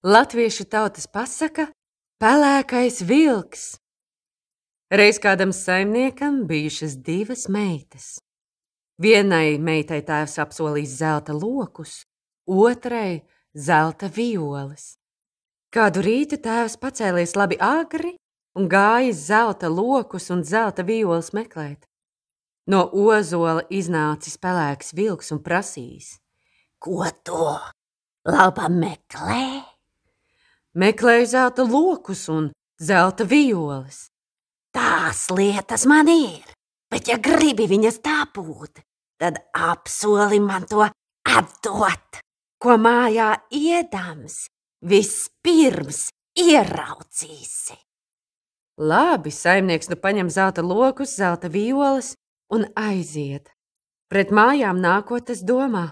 Latviešu tautas pasaka - pelēkais vilks. Reiz kādam saimniekam bijušas divas meitas. Vienai meitai tēvs apsolījis zelta lokus, otrai zelta violas. Kādu rītu tēvs pacēlies labi agri un gājis zelta lokus un zelta violas meklēt. No ozola iznācis pelēks vilks un prasījis: Ko to laba meklē? Meklēju zelta lokus un zelta violas. Tās lietas man ir, bet ja gribi viņas dabūt, tad apsoli man to atdot, ko mājā iedams, vispirms ieraucīsi. Labi, saimnieks nu paņem zelta lokus, zelta violas un aiziet. Pret mājām nākot, tas domā,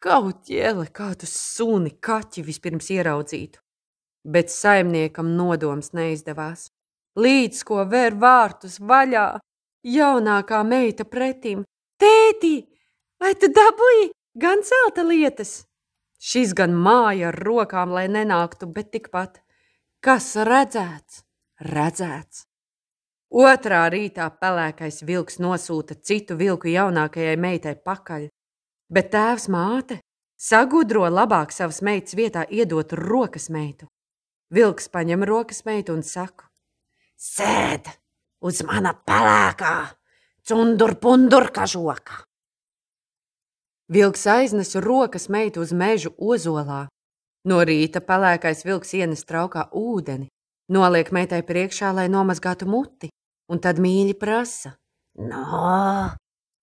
kaut ķēle, kā tu suni kaķi vispirms ieraudzītu bet saimniekam nodoms neizdevās. Līdz ko vēr vārtus vaļā, jaunākā meita pretim: Tēti, vai tu dabūji gan zelta lietas? Šis gan māja ar rokām, lai nenāktu, bet tikpat. Kas redzēts, redzēts. Otrā rītā pelēkais vilks nosūta citu vilku jaunākajai meitai pakaļ, bet tēvs māte sagudro labāk savas meitas vietā iedot rokas meitu. Vilks paņem rokas meitu un saka: Sēd uz mana pelēkā, cundur pundur kažoka. Vilks aiznes rokas meitu uz mežu ozolā. No rīta pelēkais vilks ienes traukā ūdeni, noliek meitai priekšā, lai nomazgātu muti, un tad mīļi prasa: No,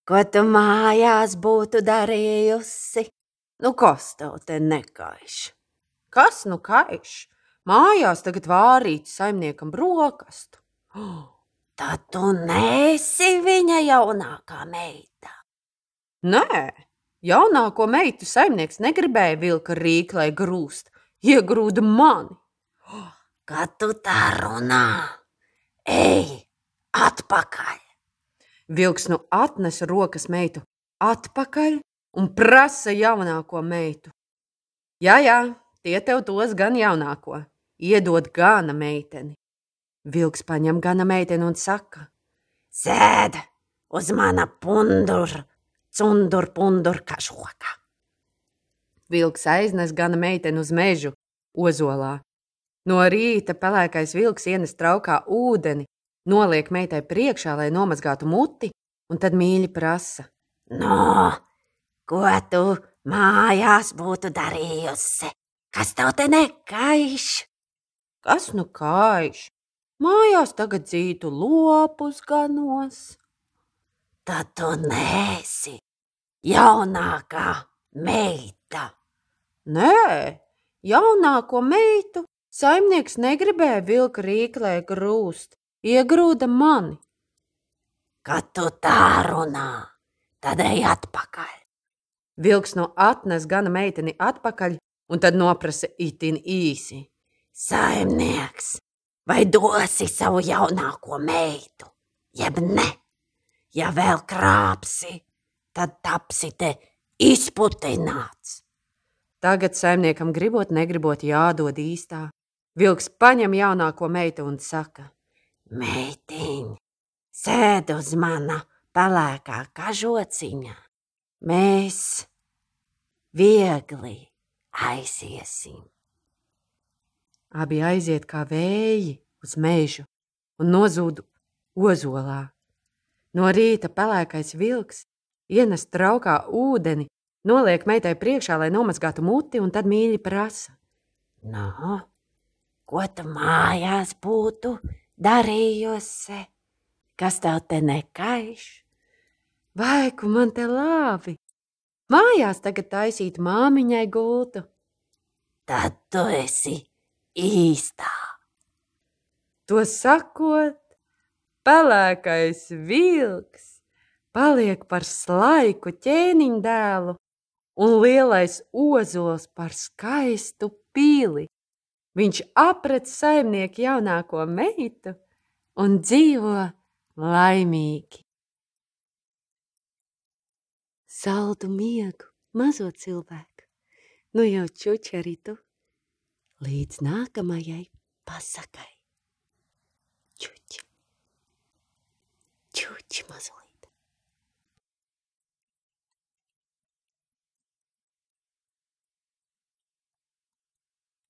ko tu mājās būtu darījusi? Nu, kas tev te nekaiš? Kas nu kaiš? Mājās tagad vārīt saimniekam brokastu. Oh, tad tu nesi viņa jaunākā meita. Nē, jaunāko meitu saimnieks negribēja vilka rīklai grūst, iegrūda mani. Oh, kad tu tā runā, ej atpakaļ. Vilks nu atnesa rokas meitu atpakaļ un prasa jaunāko meitu. Jā, jā, tie tev dos gan jaunāko iedod gana meiteni. Vilks paņem gana meiteni un saka: Sēd uz mana pundura, cundur pundur kažoka. Vilks aiznes gana meiteni uz mežu, ozolā. No rīta pelēkais vilks ienes traukā ūdeni, noliek meitai priekšā, lai nomazgātu muti, un tad mīļi prasa: No, ko tu mājās būtu darījusi? Kas tev te nekaiš? Kas nu kaiš? Mājās tagad dzītu lopus ganos. Tad tu nesi jaunākā meita. Nē, jaunāko meitu saimnieks negribēja vilka rīklē grūst, iegrūda mani. Kad tu tā runā, tad ej atpakaļ. Vilks no atnes gana meiteni atpakaļ un tad noprasa itin īsi. Saimnieks, vai dosi savu jaunāko meitu, jeb ne? Ja vēl krāpsi, tad tapsi te izputināts. Tagad saimniekam gribot, negribot jādod īstā. Vilks paņem jaunāko meitu un saka: Meitiņ, sēd uz mana pelēkā kažociņa. Mēs viegli aiziesim. Abi aiziet kā vēji uz mežu un nozūd ozolā. No rīta pelēkais vilks ienes traukā ūdeni, noliek meitai priekšā, lai nomazgātu muti, un tad mīļi prasa: No, ko tu mājās būtu darījusi? Kas tev te nekaiš? Vai, ku man te labi! Mājās tagad taisīt māmiņai gultu. tad tu esi īstā. To sakot, pelēkais vilks paliek par slaiku ķēniņdēlu un lielais ozols par skaistu pili. Viņš apret saimnieku jaunāko meitu un dzīvo laimīgi. Saldu miegu, mazo cilvēku, nu jau čuči arī tu, līdz nākamajai pasakai. Čuči, čuči mazo